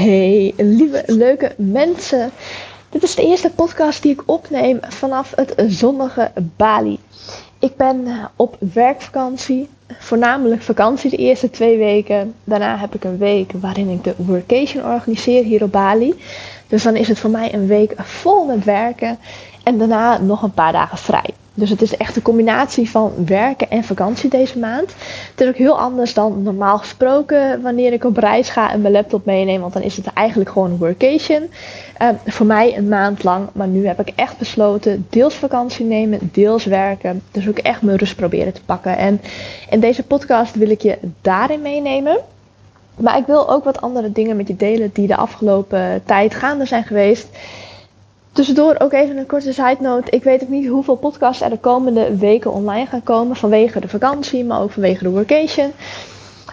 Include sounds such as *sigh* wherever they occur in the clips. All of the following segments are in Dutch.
Hey, lieve leuke mensen. Dit is de eerste podcast die ik opneem vanaf het zonnige Bali. Ik ben op werkvakantie, voornamelijk vakantie de eerste twee weken. Daarna heb ik een week waarin ik de workation organiseer hier op Bali. Dus dan is het voor mij een week vol met werken en daarna nog een paar dagen vrij. Dus het is echt een combinatie van werken en vakantie deze maand. Het is ook heel anders dan normaal gesproken wanneer ik op reis ga en mijn laptop meeneem. Want dan is het eigenlijk gewoon een workation. Uh, voor mij een maand lang. Maar nu heb ik echt besloten deels vakantie nemen, deels werken. Dus ook echt mijn rust proberen te pakken. En in deze podcast wil ik je daarin meenemen. Maar ik wil ook wat andere dingen met je delen die de afgelopen tijd gaande zijn geweest. Tussendoor ook even een korte side note. Ik weet ook niet hoeveel podcasts er de komende weken online gaan komen. Vanwege de vakantie, maar ook vanwege de workation.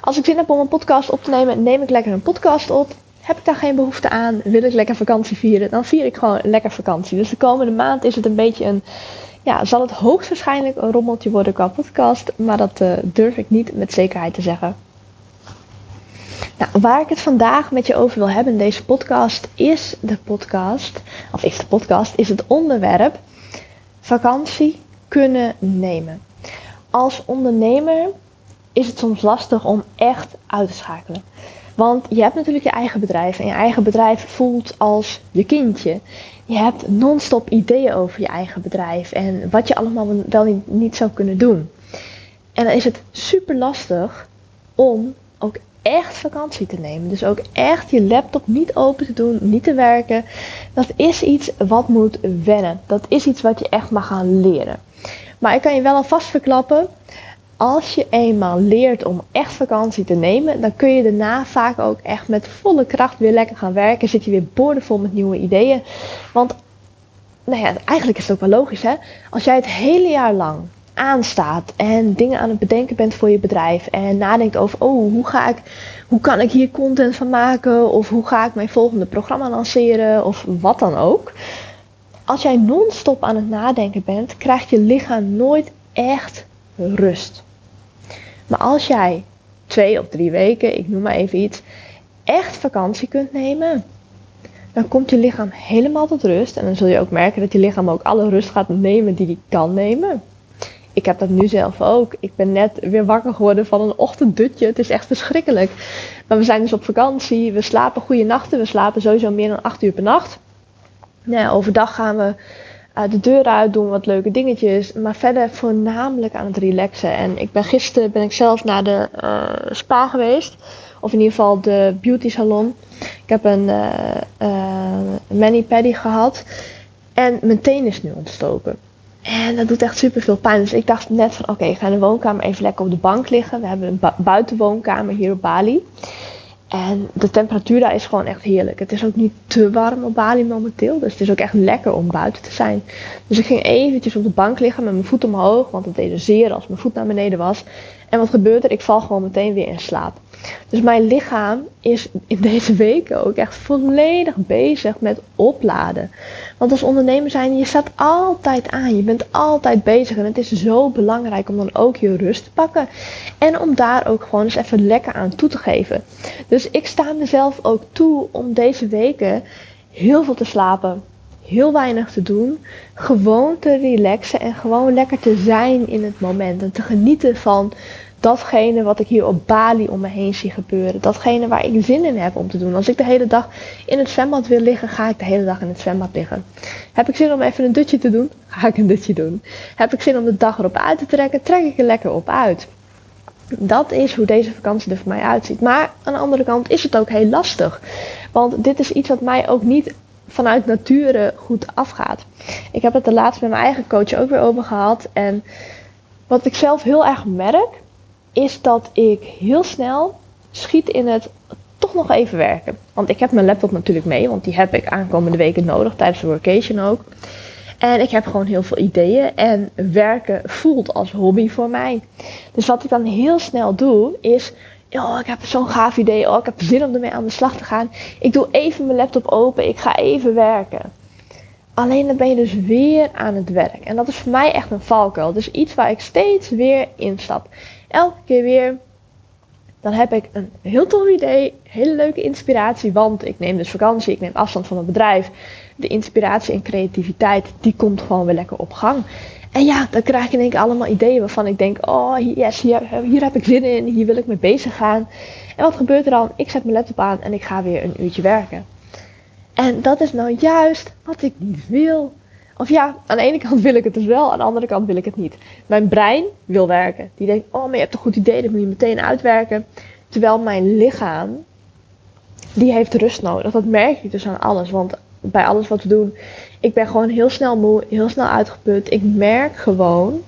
Als ik zin heb om een podcast op te nemen, neem ik lekker een podcast op. Heb ik daar geen behoefte aan? Wil ik lekker vakantie vieren? Dan vier ik gewoon lekker vakantie. Dus de komende maand is het een beetje een. Ja, zal het hoogstwaarschijnlijk een rommeltje worden qua podcast. Maar dat uh, durf ik niet met zekerheid te zeggen. Nou, waar ik het vandaag met je over wil hebben in deze podcast is de podcast, of is de podcast, is het onderwerp vakantie kunnen nemen. Als ondernemer is het soms lastig om echt uit te schakelen. Want je hebt natuurlijk je eigen bedrijf en je eigen bedrijf voelt als je kindje. Je hebt non-stop ideeën over je eigen bedrijf en wat je allemaal wel niet, niet zou kunnen doen. En dan is het super lastig om ook echt vakantie te nemen. Dus ook echt je laptop niet open te doen, niet te werken. Dat is iets wat moet wennen. Dat is iets wat je echt mag gaan leren. Maar ik kan je wel alvast verklappen. Als je eenmaal leert om echt vakantie te nemen, dan kun je daarna vaak ook echt met volle kracht weer lekker gaan werken. Zit je weer boordevol met nieuwe ideeën. Want nou ja, eigenlijk is het ook wel logisch hè. Als jij het hele jaar lang aanstaat en dingen aan het bedenken bent voor je bedrijf en nadenkt over, oh, hoe ga ik, hoe kan ik hier content van maken of hoe ga ik mijn volgende programma lanceren of wat dan ook. Als jij non-stop aan het nadenken bent, krijgt je lichaam nooit echt rust. Maar als jij twee of drie weken, ik noem maar even iets, echt vakantie kunt nemen, dan komt je lichaam helemaal tot rust. En dan zul je ook merken dat je lichaam ook alle rust gaat nemen die die kan nemen ik heb dat nu zelf ook. Ik ben net weer wakker geworden van een ochtenddutje. Het is echt verschrikkelijk. Maar we zijn dus op vakantie. We slapen goede nachten. We slapen sowieso meer dan 8 uur per nacht. Nou overdag gaan we uh, de deur uit, doen wat leuke dingetjes. Maar verder voornamelijk aan het relaxen. En ik ben gisteren ben ik zelf naar de uh, spa geweest. Of in ieder geval de beauty salon. Ik heb een uh, mani-pedi gehad. En mijn teen is nu ontstoken. En dat doet echt super veel pijn. Dus ik dacht net van oké, ik ga in de woonkamer even lekker op de bank liggen. We hebben een buitenwoonkamer hier op Bali. En de temperatuur daar is gewoon echt heerlijk. Het is ook niet te warm op Bali momenteel. Dus het is ook echt lekker om buiten te zijn. Dus ik ging eventjes op de bank liggen met mijn voet omhoog. Want het deed zeer als mijn voet naar beneden was. En wat gebeurt er? Ik val gewoon meteen weer in slaap. Dus mijn lichaam is in *laughs* deze weken ook echt volledig bezig met opladen. Want als ondernemer zijn, je staat altijd aan. Je bent altijd bezig. En het is zo belangrijk om dan ook je rust te pakken. En om daar ook gewoon eens even lekker aan toe te geven. Dus ik sta mezelf ook toe om deze weken heel veel te slapen. Heel weinig te doen. Gewoon te relaxen en gewoon lekker te zijn in het moment. En te genieten van datgene wat ik hier op Bali om me heen zie gebeuren. Datgene waar ik zin in heb om te doen. Als ik de hele dag in het zwembad wil liggen, ga ik de hele dag in het zwembad liggen. Heb ik zin om even een dutje te doen, *laughs* ga ik een dutje doen. Heb ik zin om de dag erop uit te trekken, trek ik er lekker op uit. Dat is hoe deze vakantie er voor mij uitziet. Maar aan de andere kant is het ook heel lastig. Want dit is iets wat mij ook niet vanuit nature goed afgaat. Ik heb het de laatst met mijn eigen coach ook weer over gehad. En wat ik zelf heel erg merk, is dat ik heel snel schiet in het toch nog even werken. Want ik heb mijn laptop natuurlijk mee, want die heb ik aankomende weken nodig tijdens de workation ook. En ik heb gewoon heel veel ideeën en werken voelt als hobby voor mij. Dus wat ik dan heel snel doe is, oh ik heb zo'n gaaf idee, oh ik heb zin om ermee aan de slag te gaan. Ik doe even mijn laptop open, ik ga even werken. Alleen dan ben je dus weer aan het werk. En dat is voor mij echt een valkuil. Dus iets waar ik steeds weer instap elke keer weer dan heb ik een heel tof idee, hele leuke inspiratie, want ik neem dus vakantie, ik neem afstand van mijn bedrijf. De inspiratie en creativiteit, die komt gewoon weer lekker op gang. En ja, dan krijg ik in één keer allemaal ideeën waarvan ik denk, oh yes, hier, hier heb ik zin in, hier wil ik mee bezig gaan. En wat gebeurt er dan? Ik zet mijn laptop aan en ik ga weer een uurtje werken. En dat is nou juist wat ik niet wil. Of ja, aan de ene kant wil ik het dus wel, aan de andere kant wil ik het niet. Mijn brein wil werken. Die denkt, oh, maar je hebt een goed idee, dat moet je meteen uitwerken. Terwijl mijn lichaam, die heeft rust nodig. Dat merk ik dus aan alles. Want bij alles wat we doen, ik ben gewoon heel snel moe, heel snel uitgeput. Ik merk gewoon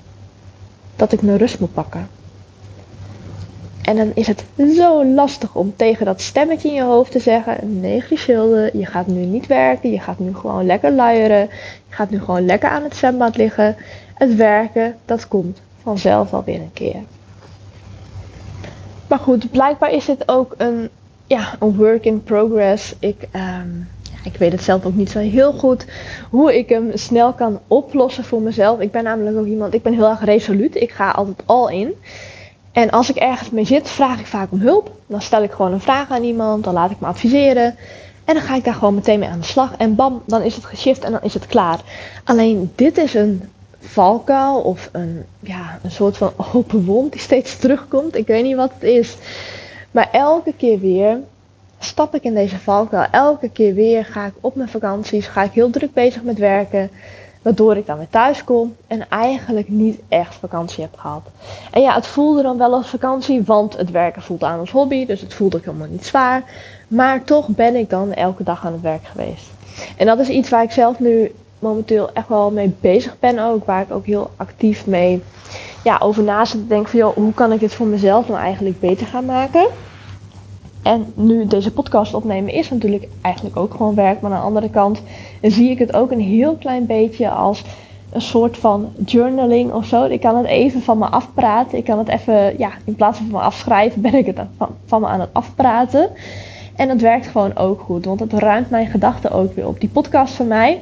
dat ik mijn rust moet pakken. En dan is het zo lastig om tegen dat stemmetje in je hoofd te zeggen: Nee, Griselde, je gaat nu niet werken. Je gaat nu gewoon lekker luieren. Je gaat nu gewoon lekker aan het zwembad liggen. Het werken, dat komt vanzelf alweer een keer. Maar goed, blijkbaar is het ook een, ja, een work in progress. Ik, um, ik weet het zelf ook niet zo heel goed hoe ik hem snel kan oplossen voor mezelf. Ik ben namelijk ook iemand, ik ben heel erg resoluut. Ik ga altijd al in. En als ik ergens mee zit, vraag ik vaak om hulp. Dan stel ik gewoon een vraag aan iemand, dan laat ik me adviseren. En dan ga ik daar gewoon meteen mee aan de slag. En bam, dan is het geshift en dan is het klaar. Alleen dit is een valkuil of een, ja, een soort van *laughs* open wond die steeds terugkomt. Ik weet niet wat het is. Maar elke keer weer stap ik in deze valkuil. Elke keer weer ga ik op mijn vakanties, ga ik heel druk bezig met werken. Waardoor ik dan weer thuis kom en eigenlijk niet echt vakantie heb gehad. En ja, het voelde dan wel als vakantie, want het werken voelt aan als hobby. Dus het voelde ook helemaal niet zwaar. Maar toch ben ik dan elke dag aan het werk geweest. En dat is iets waar ik zelf nu momenteel echt wel mee bezig ben ook. Waar ik ook heel actief mee ja, over na zit te van... Joh, hoe kan ik dit voor mezelf nou eigenlijk beter gaan maken? En nu deze podcast opnemen is natuurlijk eigenlijk ook gewoon werk. Maar aan de andere kant zie ik het ook een heel klein beetje als een soort van journaling of zo. Ik kan het even van me afpraten. Ik kan het even, ja, in plaats van van me afschrijven, *laughs* ben ik het van, van me aan het afpraten. En dat werkt gewoon ook goed, want het ruimt mijn gedachten ook weer op. Die podcast van mij,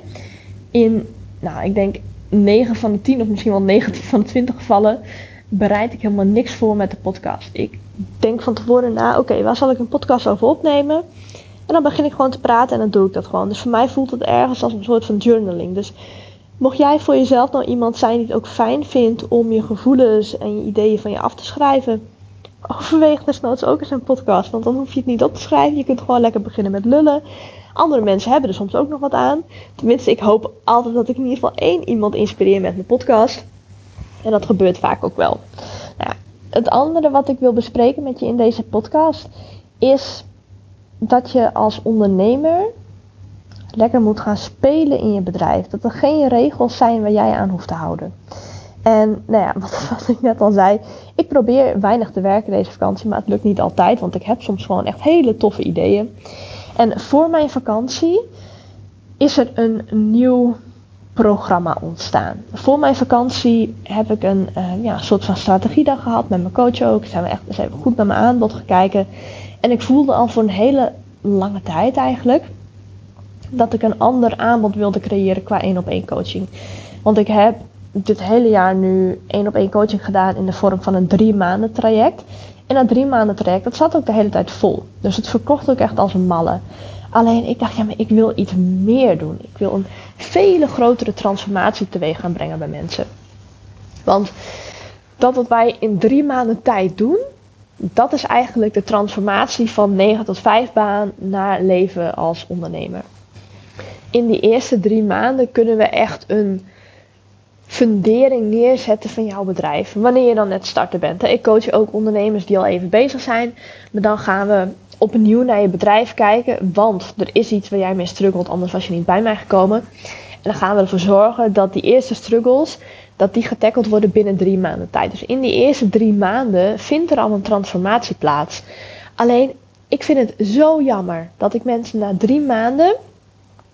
in, nou, ik denk 9 van de 10 of misschien wel 19 *laughs* van de 20 gevallen, bereid ik helemaal niks voor met de podcast. Ik denk van tevoren na, oké, waar zal ik een podcast over opnemen? En dan begin ik gewoon te praten en dan doe ik dat gewoon. Dus voor mij voelt het ergens als een soort van journaling. Dus mocht jij voor jezelf nou iemand zijn die het ook fijn vindt om je gevoelens en je ideeën van je af te schrijven, overweeg desnoods ook eens een podcast. Want dan hoef je het niet op te schrijven. Je kunt gewoon lekker beginnen met lullen. Andere mensen hebben er soms ook nog wat aan. Tenminste, ik hoop altijd dat ik in ieder geval één iemand inspireer met mijn podcast. En dat gebeurt vaak ook wel. Nou, het andere wat ik wil bespreken met je in deze podcast is dat je als ondernemer lekker moet gaan spelen in je bedrijf. Dat er geen regels zijn waar jij aan hoeft te houden. En nou ja, *laughs* wat, wat, ik net al zei, ik probeer weinig te werken deze vakantie, maar het lukt niet altijd, want ik heb soms gewoon echt hele toffe ideeën. En voor mijn vakantie is er een nieuw programma ontstaan. Voor mijn vakantie heb ik een uh, ja, soort van strategiedag gehad met mijn coach ook. Zijn we echt eens even goed naar mijn aanbod gekeken. En ik voelde al voor een hele lange tijd eigenlijk dat ik een ander aanbod wilde creëren qua één op één coaching. Want ik heb dit hele jaar nu één op één coaching gedaan in de vorm van een drie maanden traject. En dat drie maanden traject, dat zat ook de hele tijd vol. Dus het verkocht ook echt als een malle. Alleen ik dacht, ja, maar ik wil iets meer doen. Ik wil een vele grotere transformatie teweeg gaan brengen bij mensen. Want dat wat wij in drie maanden tijd doen, dat is eigenlijk de transformatie van 9 tot 5 baan naar leven als ondernemer. In die eerste drie maanden kunnen we echt een fundering neerzetten van jouw bedrijf. Wanneer je dan net starten bent. Ik coach ook ondernemers die al even bezig zijn. Maar dan gaan we opnieuw naar je bedrijf kijken. Want er is iets waar jij mee struggelt, anders was je niet bij mij gekomen. En dan gaan we ervoor zorgen dat die eerste struggles, dat die getackled worden binnen drie maanden tijd. Dus in die eerste drie maanden vindt er al een transformatie plaats. Alleen, ik vind het zo jammer dat ik mensen na drie maanden,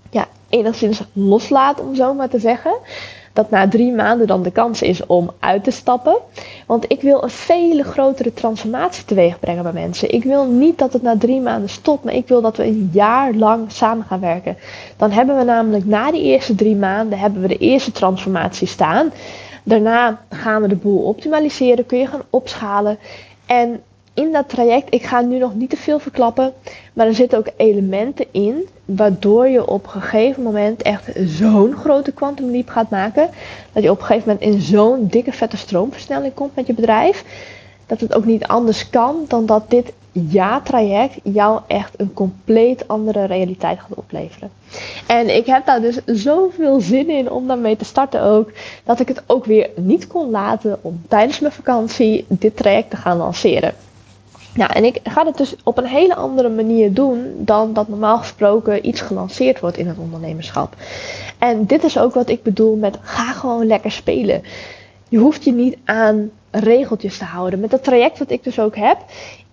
ja, enigszins loslaat om zo maar te zeggen dat na drie maanden dan de kans is om uit te stappen. Want ik wil een vele grotere transformatie teweeg brengen bij mensen. Ik wil niet dat het na drie maanden stopt, maar ik wil dat we een jaar lang samen gaan werken. Dan hebben we namelijk na die eerste drie maanden hebben we de eerste transformatie staan. Daarna gaan we de boel optimaliseren, kun je gaan opschalen. En in dat traject, ik ga nu nog niet te veel verklappen, maar er zitten ook elementen in waardoor je op een gegeven moment echt zo'n grote quantum leap gaat maken, dat je op een gegeven moment in zo'n dikke vette stroomversnelling komt met je bedrijf, dat het ook niet anders kan dan dat dit ja-traject jou echt een compleet andere realiteit gaat opleveren. En ik heb daar dus zoveel zin in om daarmee te starten ook, dat ik het ook weer niet kon laten om tijdens mijn vakantie dit traject te gaan lanceren. Ja, en ik ga het dus op een hele andere manier doen dan dat normaal gesproken iets gelanceerd wordt in het ondernemerschap. En dit is ook wat ik bedoel met ga gewoon lekker spelen. Je hoeft je niet aan regeltjes te houden. Met het traject wat ik dus ook heb,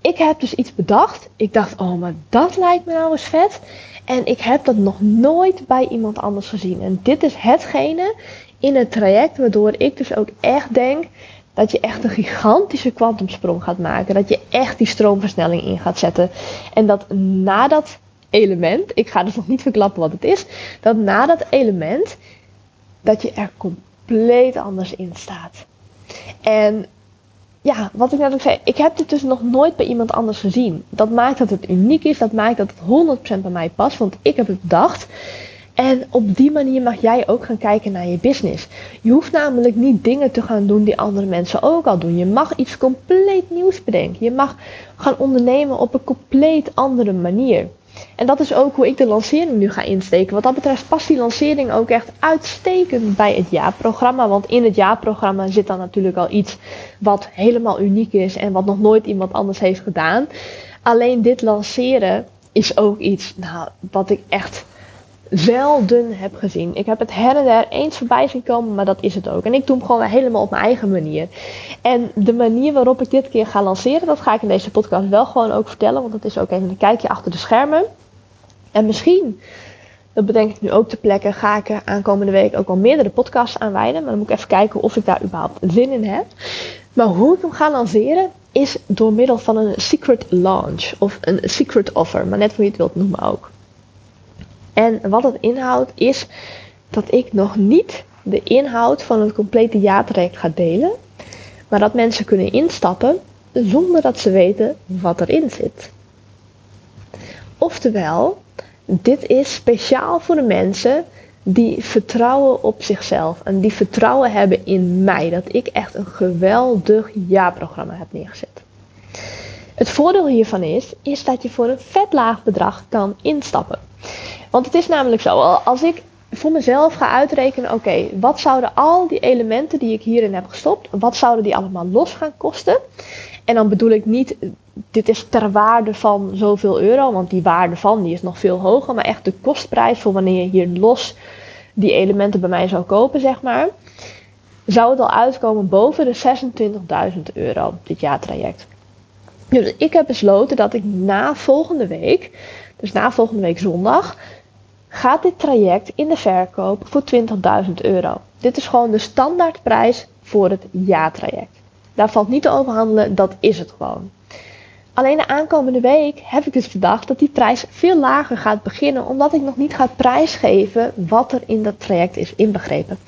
ik heb dus iets bedacht. Ik dacht, oh, maar dat lijkt me nou eens vet. En ik heb dat nog nooit bij iemand anders gezien. En dit is hetgene in het traject waardoor ik dus ook echt denk dat je echt een gigantische kwantumsprong gaat maken. Dat je echt die stroomversnelling in gaat zetten. En dat na dat element, ik ga dus nog niet verklappen wat het is, dat na dat element, dat je er compleet anders in staat. En ja, wat ik net ook zei, ik heb dit dus nog nooit bij iemand anders gezien. Dat maakt dat het uniek is, dat maakt dat het 100% bij mij past, want ik heb het bedacht. En op die manier mag jij ook gaan kijken naar je business. Je hoeft namelijk niet dingen te gaan doen die andere mensen ook al doen. Je mag iets compleet nieuws bedenken. Je mag gaan ondernemen op een compleet andere manier. En dat is ook hoe ik de lancering nu ga insteken. Wat dat betreft past die lancering ook echt uitstekend bij het jaarprogramma. Want in het jaarprogramma zit dan natuurlijk al iets wat helemaal uniek is en wat nog nooit iemand anders heeft gedaan. Alleen dit lanceren is ook iets nou, wat ik echt zelden heb gezien. Ik heb het her en der eens voorbij zien komen, maar dat is het ook. En ik doe hem gewoon helemaal op mijn eigen manier. En de manier waarop ik dit keer ga lanceren, dat ga ik in deze podcast wel gewoon ook vertellen. Want dat is ook even een kijkje achter de schermen. En misschien, dat bedenk ik nu ook te plekken, ga ik er aankomende week ook al meerdere podcasts aanwijden. Maar dan moet ik even kijken of ik daar überhaupt zin in heb. Maar hoe ik hem ga lanceren, is door middel van een secret launch. Of een secret offer, maar net hoe je het wilt noemen ook. En wat het inhoudt is dat ik nog niet de inhoud van het complete jaartraject ga delen. Maar dat mensen kunnen instappen zonder dat ze weten wat erin zit. Oftewel, dit is speciaal voor de mensen die vertrouwen op zichzelf en die vertrouwen hebben in mij. Dat ik echt een geweldig jaarprogramma heb neergezet. Het voordeel hiervan is, is dat je voor een vet laag bedrag kan instappen. Want het is namelijk zo, als ik voor mezelf ga uitrekenen, oké, wat zouden al die elementen die ik hierin heb gestopt, wat zouden die allemaal los gaan kosten? En dan bedoel ik niet, dit is ter waarde van zoveel euro, want die waarde van die is nog veel hoger, maar echt de kostprijs voor wanneer je hier los die elementen bij mij zou kopen, zeg maar, zou het al uitkomen boven de 26.000 euro, dit jaartraject. Dus ik heb besloten dat ik na volgende week, dus na volgende week zondag, gaat dit traject in de verkoop voor 20.000 euro. Dit is gewoon de standaardprijs voor het ja-traject. Daar valt niet te overhandelen, dat is het gewoon. Alleen de aankomende week heb ik dus bedacht dat die prijs veel lager gaat beginnen, omdat ik nog niet ga prijsgeven wat er in dat traject is inbegrepen.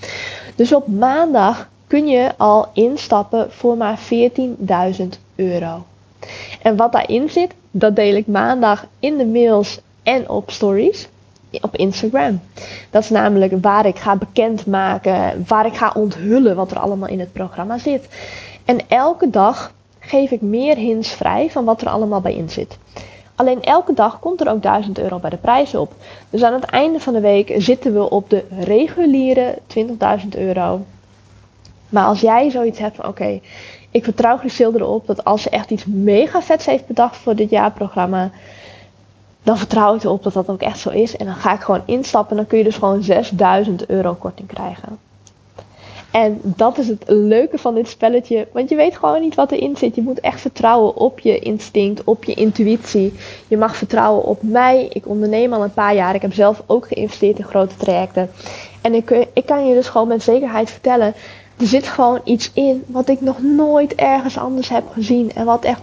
Dus op maandag kun je al instappen voor maar 14.000 euro. En wat daarin zit, dat deel ik maandag in de mails en op stories op Instagram. Dat is namelijk waar ik ga bekendmaken, waar ik ga onthullen wat er allemaal in het programma zit. En elke dag geef ik meer hints vrij van wat er allemaal bij in zit. Alleen elke dag komt er ook 1000 euro bij de prijs op. Dus aan het einde van de week zitten we op de reguliere 20.000 euro. Maar als jij zoiets hebt van oké, ik vertrouw Griselda erop dat als ze echt iets mega vets heeft bedacht voor dit jaarprogramma, dan vertrouw ik erop dat dat ook echt zo is. En dan ga ik gewoon instappen en dan kun je dus gewoon 6000 euro korting krijgen. En dat is het leuke van dit spelletje. Want je weet gewoon niet wat erin zit. Je moet echt vertrouwen op je instinct, op je intuïtie. Je mag vertrouwen op mij. Ik onderneem al een paar jaar. Ik heb zelf ook geïnvesteerd in grote trajecten. En ik, ik kan je dus gewoon met zekerheid vertellen. Er zit gewoon iets in wat ik nog nooit ergens anders heb gezien. En wat echt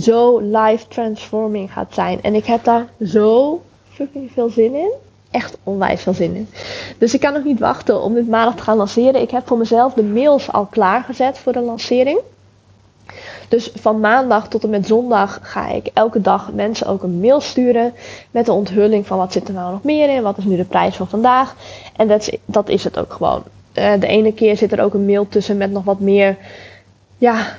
zo life transforming gaat zijn. En ik heb daar zo fucking veel zin in. Echt onwijs veel zin in. Dus ik kan nog niet wachten om dit maandag te gaan lanceren. Ik heb voor mezelf de mails al klaargezet voor de lancering. Dus van maandag tot en met zondag ga ik elke dag mensen ook een mail sturen met de onthulling van wat zit er nou nog meer in, wat is nu de prijs van vandaag. En dat is, dat is het ook gewoon. Uh, de ene keer zit er ook een mail tussen met nog wat meer ja,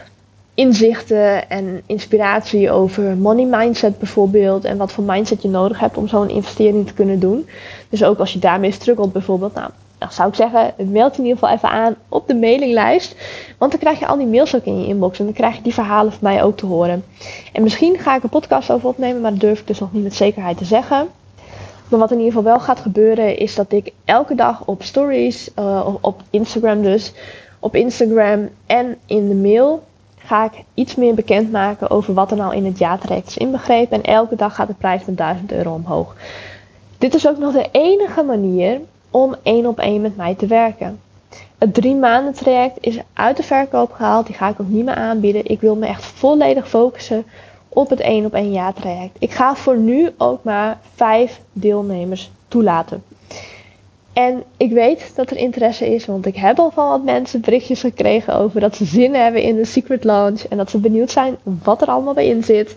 inzichten en inspiratie over money mindset bijvoorbeeld. En wat voor mindset je nodig hebt om zo'n investering te kunnen doen. Dus ook als je daarmee struggelt bijvoorbeeld. Nou, dan zou ik zeggen, meld in ieder geval even aan op de mailinglijst. Want dan krijg je al die mails ook in je inbox. En dan krijg je die verhalen van mij ook te horen. En misschien ga ik een podcast over opnemen, maar dat durf ik dus nog niet met zekerheid te zeggen. Maar wat in ieder geval wel gaat gebeuren, is dat ik elke dag op stories, uh, op Instagram dus, op Instagram en in de mail ga ik iets meer bekendmaken over wat er nou in het jaartraject is inbegrepen. En elke dag gaat de prijs met 1000 euro omhoog. Dit is ook nog de enige manier om één op één met mij te werken. Het drie maanden traject is uit de verkoop gehaald. Die ga ik ook niet meer aanbieden. Ik wil me echt volledig focussen op het één op één jaartraject. Ik ga voor nu ook maar vijf deelnemers toelaten. En ik weet dat er interesse is, want ik heb al van wat mensen berichtjes gekregen over dat ze zin hebben in de Secret Launch en dat ze benieuwd zijn wat er allemaal bij in zit.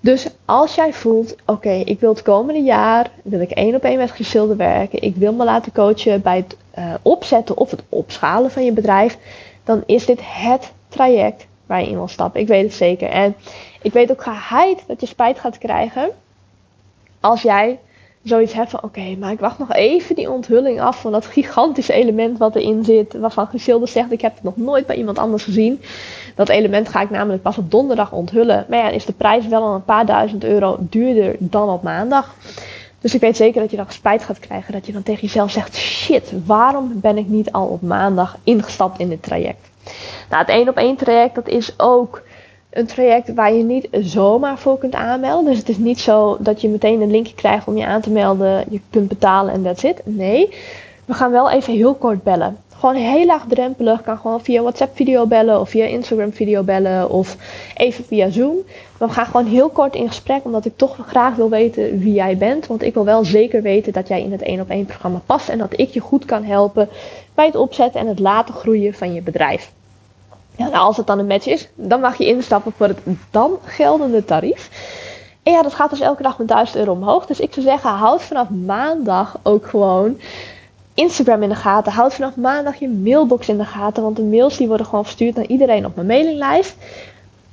Dus als jij voelt, oké, ik wil het komende jaar, wil ik één op één met geschilder werken, ik wil me laten coachen bij het uh, opzetten of het opschalen van je bedrijf, dan is dit het traject waar je in wil stappen. Ik weet het zeker. En ik weet ook geheid dat je spijt gaat krijgen als jij zoiets hebt van oké, maar ik wacht nog even die onthulling af van dat gigantische element wat erin zit. Waarvan Geschilder zegt, ik heb het nog nooit bij iemand anders gezien. Dat element ga ik namelijk pas op donderdag onthullen. Maar ja, is de prijs wel al een paar duizend euro duurder dan op maandag. Dus ik weet zeker dat je dan spijt gaat krijgen. Dat je dan tegen jezelf zegt, shit, waarom ben ik niet al op maandag ingestapt in dit traject? Nou, het één op één traject, dat is ook een traject waar je niet zomaar voor kunt aanmelden. Dus het is niet zo dat je meteen een linkje krijgt om je aan te melden. Je kunt betalen en that's it. Nee, we gaan wel even heel kort bellen. Gewoon heel laagdrempelig. Kan gewoon via WhatsApp video bellen of via Instagram video bellen of even via Zoom. We gaan gewoon heel kort in gesprek omdat ik toch graag wil weten wie jij bent. Want ik wil wel zeker weten dat jij in het 1 op 1 programma past en dat ik je goed kan helpen bij het opzetten en het laten groeien van je bedrijf. Ja, nou, als het dan een match is, dan mag je instappen voor het dan geldende tarief. En ja, dat gaat dus elke dag met 1000 euro omhoog. Dus ik zou zeggen, houd vanaf maandag ook gewoon Instagram in de gaten. Houd vanaf maandag je mailbox in de gaten. Want de mails die worden gewoon verstuurd naar iedereen op mijn mailinglijst.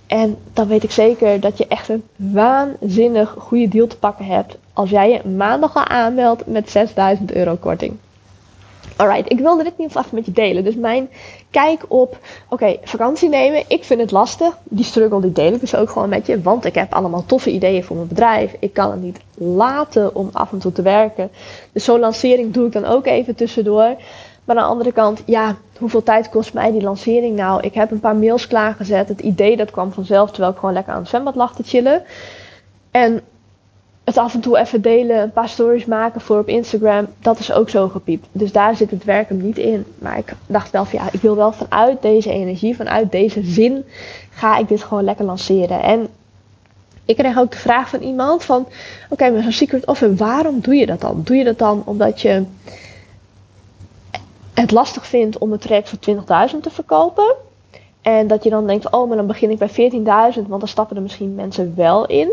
En dan weet ik zeker dat je echt een waanzinnig goede deal te pakken hebt. Als jij je maandag al aanmeldt met 6000 euro korting. Alright, ik wilde dit niet even met je delen. Dus mijn kijk op, oké, vakantie nemen. Ik vind het lastig. Die struggle die deel ik dus ook gewoon met je. Want ik heb allemaal toffe ideeën voor mijn bedrijf. Ik kan het niet laten om af en toe te werken. Dus zo'n lancering doe ik dan ook even tussendoor. Maar aan de andere kant, ja, hoeveel tijd kost mij die lancering nou? Ik heb een paar mails klaargezet. Het idee dat kwam vanzelf terwijl ik gewoon lekker aan het zwembad lag te chillen. En het af en toe even delen, een paar stories maken voor op Instagram, dat is ook zo gepiept. Dus daar zit het werk hem niet in. Maar ik dacht wel van ja, ik wil wel vanuit deze energie, vanuit deze zin, ga ik dit gewoon lekker lanceren. En ik kreeg ook de vraag van iemand van, oké, okay, maar zo'n secret offer, waarom doe je dat dan? Doe je dat dan omdat je het lastig vindt om het traject voor 20.000 te verkopen? En dat je dan denkt, oh, maar dan begin ik bij 14.000, want dan stappen er misschien mensen wel in.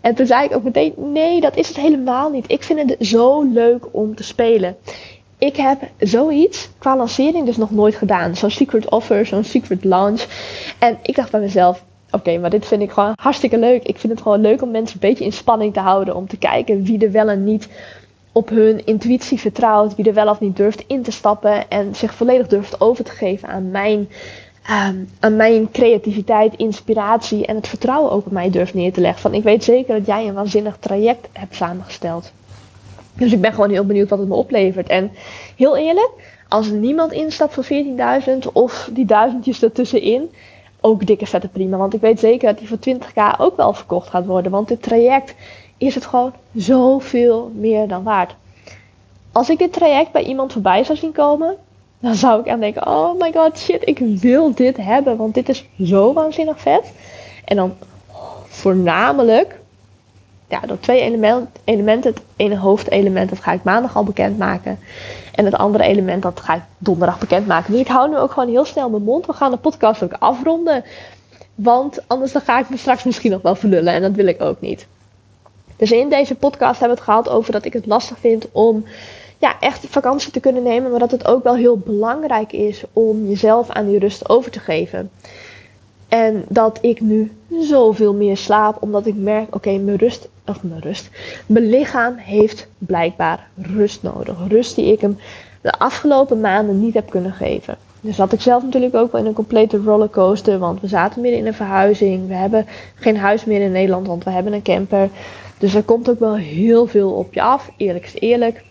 En toen zei ik ook meteen: nee, dat is het helemaal niet. Ik vind het zo leuk om te spelen. Ik heb zoiets qua lancering dus nog nooit gedaan. Zo'n secret offer, zo'n secret launch. En ik dacht bij mezelf: oké, maar dit vind ik gewoon hartstikke leuk. Ik vind het gewoon leuk om mensen een beetje in spanning te houden. Om te kijken wie er wel en niet op hun intuïtie vertrouwt. Wie er wel of niet durft in te stappen. En zich volledig durft over te geven aan mijn um, mijn creativiteit, inspiratie en het vertrouwen ook op mij durft neer te leggen. Van ik weet zeker dat jij een waanzinnig traject hebt samengesteld. Dus ik ben gewoon heel benieuwd wat het me oplevert. En heel eerlijk, als niemand instapt voor 14.000 of die duizendjes ertussenin, ook dikke vette prima. Want ik weet zeker dat die voor 20k ook wel verkocht gaat worden. Want dit traject is het gewoon zoveel meer dan waard. Als ik dit traject bij iemand voorbij zou zien komen, dan zou ik aan denken: oh my god, shit, ik wil dit hebben, want dit is zo waanzinnig vet. En dan voornamelijk, ja, door twee element, elementen. Het ene hoofdelement, dat ga ik maandag al bekendmaken. En het andere element, dat ga ik donderdag bekendmaken. Dus ik hou nu ook gewoon heel snel mijn mond. We gaan de podcast ook afronden. Want anders dan ga ik me straks misschien nog wel verlullen en dat wil ik ook niet. Dus in deze podcast hebben we het gehad over dat ik het lastig vind om ja, echt vakantie te kunnen nemen. Maar dat het ook wel heel belangrijk is om jezelf aan die rust over te geven. En dat ik nu zoveel meer slaap, omdat ik merk, oké, mijn rust, of mijn rust, mijn lichaam heeft blijkbaar rust nodig. Rust die ik hem de afgelopen maanden niet heb kunnen geven. Dus zat ik zelf natuurlijk ook wel in een complete rollercoaster, want we zaten midden in een verhuizing. We hebben geen huis meer in Nederland, want we hebben een camper. Dus er komt ook wel heel veel op je af, eerlijk is eerlijk.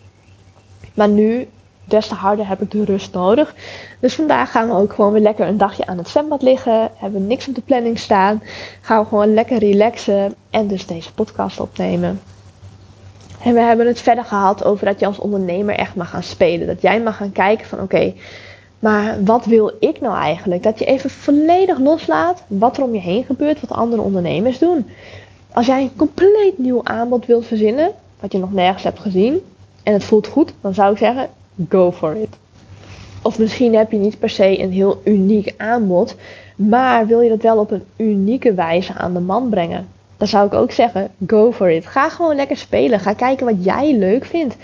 Maar nu, des te harder heb ik de rust nodig. Dus vandaag gaan we ook gewoon weer lekker een dagje aan het zwembad liggen. Hebben we niks op de planning staan. Gaan we gewoon lekker relaxen en dus deze podcast opnemen. En we hebben het verder gehad over dat je als ondernemer echt mag gaan spelen. Dat jij mag gaan kijken van oké, maar wat wil ik nou eigenlijk? Dat je even volledig loslaat wat er om je heen gebeurt, wat andere ondernemers doen. Als jij een compleet nieuw aanbod wilt verzinnen, wat je nog nergens hebt gezien, en het voelt goed, dan zou ik zeggen, go for it. Of misschien heb je niet per se een heel uniek aanbod, maar wil je dat wel op een unieke wijze aan de man brengen? Dan zou ik ook zeggen, go for it. Ga gewoon lekker spelen. Ga kijken wat jij leuk vindt.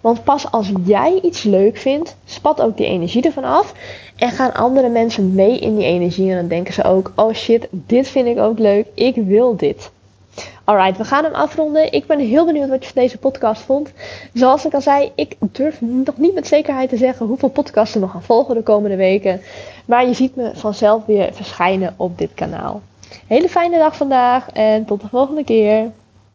Want pas als jij iets leuk vindt, spat ook die energie ervan af. En gaan andere mensen mee in die energie. En dan denken ze ook, oh shit, dit vind ik ook leuk. Ik wil dit. Alright, we gaan hem afronden. Ik ben heel benieuwd wat je van deze podcast vond. Zoals ik al zei, ik durf nog niet met zekerheid te zeggen hoeveel podcasts er nog gaan volgen de komende weken. Maar je ziet me vanzelf weer verschijnen op dit kanaal. Hele fijne dag vandaag en tot de volgende keer.